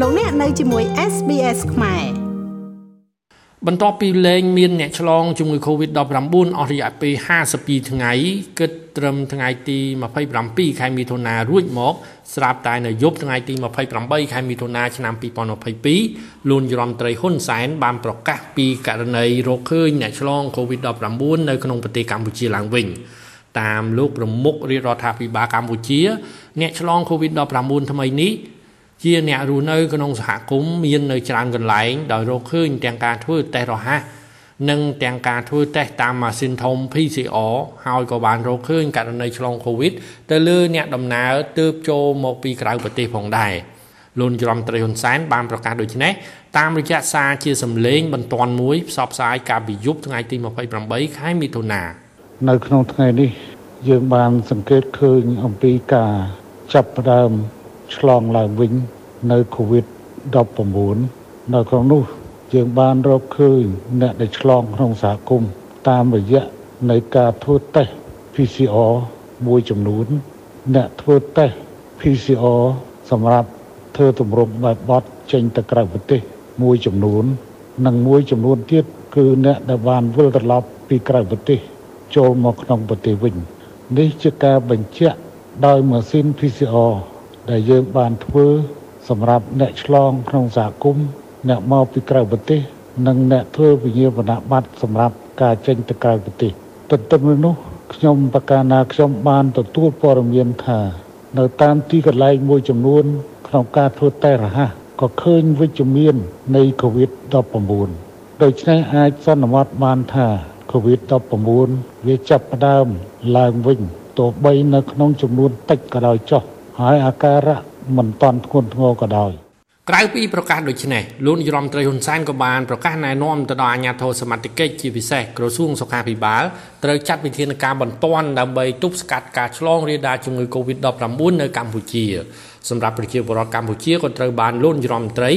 លោកអ្នកនៅជាមួយ SBS ខ្មែរបន្ទាប់ពីលែងមានអ្នកឆ្លងជំងឺ Covid-19 អស់រយៈពេល52ថ្ងៃគិតត្រឹមថ្ងៃទី27ខែមិថុនារួចមកស្រាប់តែនៅយប់ថ្ងៃទី28ខែមិថុនាឆ្នាំ2022លួនយរមត្រីហ៊ុនសែនបានប្រកាសពីករណីរកឃើញអ្នកឆ្លង Covid-19 នៅក្នុងប្រទេសកម្ពុជាឡើងវិញតាមលោកប្រមុខរាជរដ្ឋាភិបាលកម្ពុជា អ្នកឆ្លង COVID-19 ថ្មីនេះ ជាអ្នករស់នៅក្នុងសហគមន៍មាននៅច្រើនកន្លែងដោយរកឃើញទាំងការធ្វើតេស្តរហ័សនិងទាំងការធ្វើតេស្តតាមម៉ាស៊ីនធំ PCR ហើយក៏បានរកឃើញករណីឆ្លង COVID ទៅលើអ្នកដំណើរទើបចូលមកពីក្រៅប្រទេសផងដែរលោកច្រំត្រីហ៊ុនសែនបានប្រកាសដូចនេះតាមរយៈសារជាសម្លេងបន្ទាន់មួយផ្សព្វផ្សាយកាលពីយប់ថ្ងៃទី28ខែមិថុនានៅក្នុងថ្ងៃនេះ យើងបានសង្កេតឃើញអំពីការចាប់ផ្ដើមឆ្លងឡើងវិញ នៅ COVID-19 នៅក្នុងនោះយើងបានរកឃើញអ្នកដែលឆ្លងក្នុងសហគមន៍តាមរយៈនៃការធ្វើតេស្ត PCR មួយចំនួន អ្នកធ្វើតេស្ត PCR សម្រាប់ធ្វើទម្រង់បែបបត់ចេញទៅក្រៅប្រទេសមួយចំនួន និងមួយចំនួនទៀតគឺអ្នកដែលបានវិលត្រឡប់ពីក្រៅប្រទេស ចូលមកក្នុងប្រទេសវិញ នេះជាការបញ្ជាក់ដោយម៉ាស៊ីន PCR ដែលយើងបានធ្វើ សម្រាប់អ្នកឆ្លងក្នុងសហគមន៍អ្នកមកពីក្រៅប្រទេស និងអ្នកធ្វើវិញ្ញាបនបត្រសម្រាប់ការចេញទៅក្រៅប្រទេសទន្ទឹមនឹងនោះខ្ញុំប្រកាសណាខ្ញុំបានទទួលព័ត៌មានថានៅតាមទីកន្លែងមួយចំនួន ក្នុងការធ្វើតេស្តរហ័សក៏ឃើញវិជ្ជមាននៃ COVID-19 ដូច្នេះអាចសន្មត់បានថា COVID-19 វាចាប់ផ្ដើមឡើងវិញទោះបីនៅក្នុងចំនួនតិចក៏ដោយចុះហើយអាការៈ មិនតាន់ធ្ងន់ធ្ងរក៏ដោយក្រៅពីប្រកាសដូចនេះលោកនាយរដ្ឋមន្ត្រីហ៊ុនសែនក៏បានប្រកាសណែនាំទៅដល់អាជ្ញាធរសមត្ថកិច្ចជាពិសេសក្រសួងសុខាភិបាលត្រូវចាត់វិធានការបន្ទាន់ដើម្បីទប់ស្កាត់ការឆ្លងរាលដាលជំងឺ Covid-19 នៅកម្ពុជាសម្រាប់ប្រជាពលរដ្ឋកម្ពុជាក៏ត្រូវបានលោកនាយរដ្ឋមន្ត្រី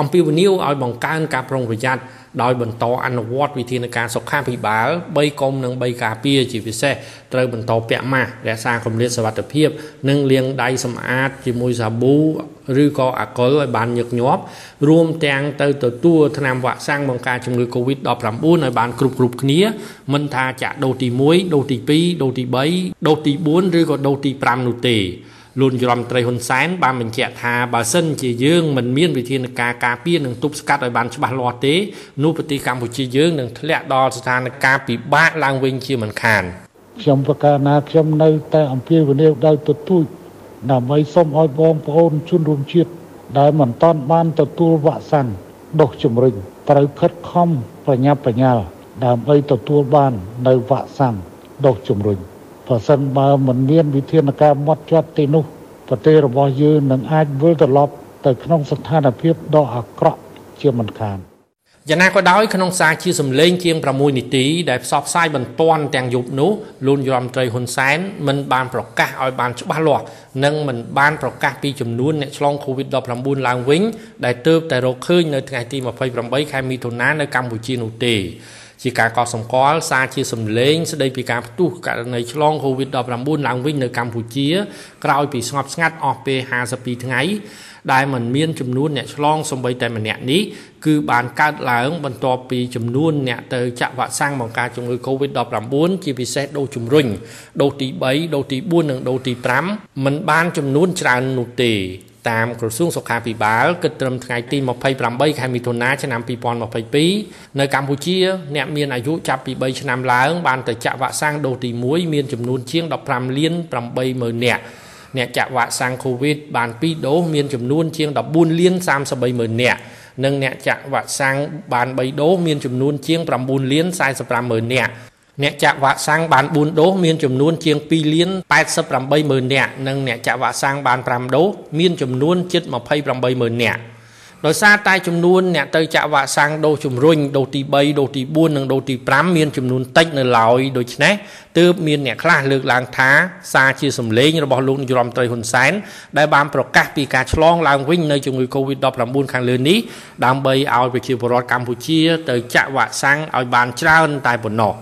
អំពាវនាវឲ្យបង្កើនការប្រុងប្រយ័ត្ន ដោយបន្តអនុវត្តវិធានការសុខាភិបាល3កុំនិង3ការពារជាពិសេសត្រូវបន្តពាក់ម៉ាស់រក្សាគម្លាតសុវត្ថិភាព និងលាងដៃសម្អាតជាមួយសាប៊ូឬក៏អាល់កុលឲ្យបានញឹកញាប់រួមទាំងទៅទទួលថ្នាំវ៉ាក់សាំងបង្ការជំងឺ Covid-19 ឲ្យបានគ្រប់គ្រប់គ្នា មិនថាចាក់ដូសទី1ដូសទី2ដូសទី3ដូសទី4ឬក៏ដូសទី5នោះទេ លោកយមត្រីហ៊ុនសែនបានបញ្ជាក់ថាបើសិនជាយើងមិនមានវិធានការការពារនិងទប់ស្កាត់ឲ្យបានច្បាស់លាស់ទេនោះប្រទេសកម្ពុជាយើងនឹងធ្លាក់ដល់ស្ថានភាពពិបាកឡើងវិញជាមិនខានខ្ញុំប្រកាសណាខ្ញុំនៅតែអំពាវនាវដោយទទូចដើម្បីសូមឲ្យបងប្អូនជនរួមជាតិដែលមិនតាន់បានទទួលវ៉ាក់សាំងដុសជំរុញត្រូវខិតខំប្រញាប់ប្រញាល់ដើម្បីទទួលបាននៅវ៉ាក់សាំងដុសជំរុញ ប្រសិនបើមិនមានវិធានការម៉ត់ចត់ទេនោះប្រទេសរបស់យើងនឹងអាចវិលត្រឡប់ទៅក្នុងស្ថានភាពដ៏អាក្រក់ជាមិនខានយ៉ាងណាក៏ដោយក្នុងសារជាសម្លេងជាង6នាទីដែលផ្សព្វផ្សាយបន្ទាន់ទាំងយប់នោះលោកយមត្រីហ៊ុនសែនមិនបានប្រកាសឲ្យបានច្បាស់លាស់និងមិនបានប្រកាសពីចំនួនអ្នកឆ្លង COVID-19 ឡើងវិញដែលទើបតែរកឃើញនៅថ្ងៃទី28ខែមិថុនានៅកម្ពុជានោះទេ ជាការកត់សម្គាល់សារជាសម្លេងស្ដីពីការផ្ទុះករណីឆ្លង COVID-19 ឡើងវិញនៅកម្ពុជា ក្រោយពីស្ងប់ស្ងាត់អស់ពេល52ថ្ងៃដែលมันមានចំនួនអ្នកឆ្លងសំបីតែម្នាក់នេះគឺបានកើតឡើង បន្ទាប់ពីចំនួនអ្នកទៅចាក់វ៉ាក់សាំងបង្ការជំងឺ Covid-19 ជាពិសេសដូសជំរុញដូសទី3ដូសទី4និងដូសទី5มันបានចំនួនច្រើននោះទេ តាមក្រសួងសុខាភិបាលគិតត្រឹមថ្ងៃទី28ខែមិថុនាឆ្នាំ2022នៅកម្ពុជាអ្នកមានអាយុចាប់ពី3ឆ្នាំឡើងបានទៅចាក់វ៉ាក់សាំងដូសទី1មានចំនួនជាង15លាន80000នាក់អ្នកចាក់វ៉ាក់សាំង COVID បាន2ដូសមានចំនួនជាង14លាន33ម៉ឺននាក់និងអ្នកចាក់វ៉ាក់សាំងបាន3ដូសមានចំនួនជាង9លាន45ម៉ឺននាក់ អ្នកចាក់វ៉ាក់សាំងបាន4ដូសមានចំនួនជាង2លាន88ម៉ឺននាក់និងអ្នកចាក់វ៉ាក់សាំងបាន5ដូសមានចំនួនជិត28ម៉ឺននាក់ដោយសារតែចំនួនអ្នកទៅចាក់វ៉ាក់សាំងដូសជំរុញដូសទី3ដូសទី4និងដូសទី5មានចំនួនតិចនៅឡើយដូច្នេះទើបមានអ្នកខ្លះលើកឡើងថាសារជាសម្លេងរបស់លោកនាយរដ្ឋមន្ត្រីហ៊ុនសែនដែលបានប្រកាសពីការឆ្លងឡើងវិញនៃជំងឺ Covid-19 ខាងលើនេះដើម្បីឲ្យប្រជាពលរដ្ឋកម្ពុជាទៅចាក់វ៉ាក់សាំងឲ្យបានច្រើនតែប៉ុណ្ណោះ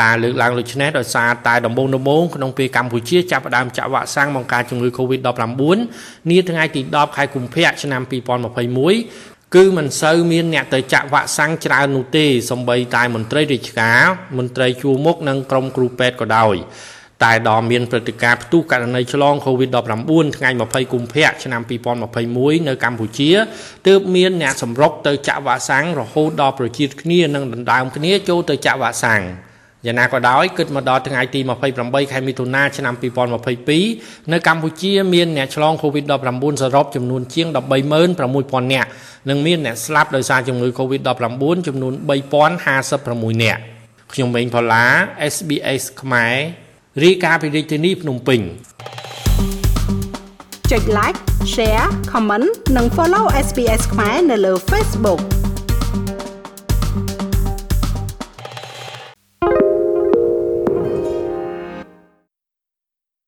ការលើកឡើងដូចនេះដោយសារតែដំបូងដំបូងក្នុងពេលកម្ពុជាចាប់ផ្ដើមចាក់វ៉ាក់សាំងបង្ការជំងឺ Covid-19 នាថ្ងៃទី10ខែកុម្ភៈឆ្នាំ2021គឺមិនសូវមានអ្នកទៅចាក់វ៉ាក់សាំងច្រើននោះទេសម្បីតែមន្ត្រីរាជការមន្ត្រីជួរមុខនិងក្រុមគ្រូពេទ្យក៏ដោយតែដល់មានព្រឹត្តិការណ៍ផ្ទុះករណីឆ្លង COVID-19 ថ្ងៃ20កុម្ភៈឆ្នាំ2021នៅកម្ពុជាទើបមានអ្នកសម្រុកទៅចាក់វ៉ាក់សាំងរហូតដល់ប្រជាគ្នានិងដណ្ដើមគ្នាចូលទៅចាក់វ៉ាក់សាំង យ៉ាងណាក៏ដោយគិតមកដល់ថ្ងៃទី28ខែមិថុនាឆ្នាំ2022នៅកម្ពុជាមានអ្នកឆ្លង COVID-19 សរុបចំនួនជាង136,000នាក់និងមានអ្នកស្លាប់ដោយសារជំងឺ COVID-19 ចំនួន3056នាក់ខ្ញុំម៉េងផល្លា SBS ខ្មែររាយការណ៍ពីរាជធានីភ្នំពេញចុច like share comment និង follow SBS ខ្មែរនៅលើ Facebook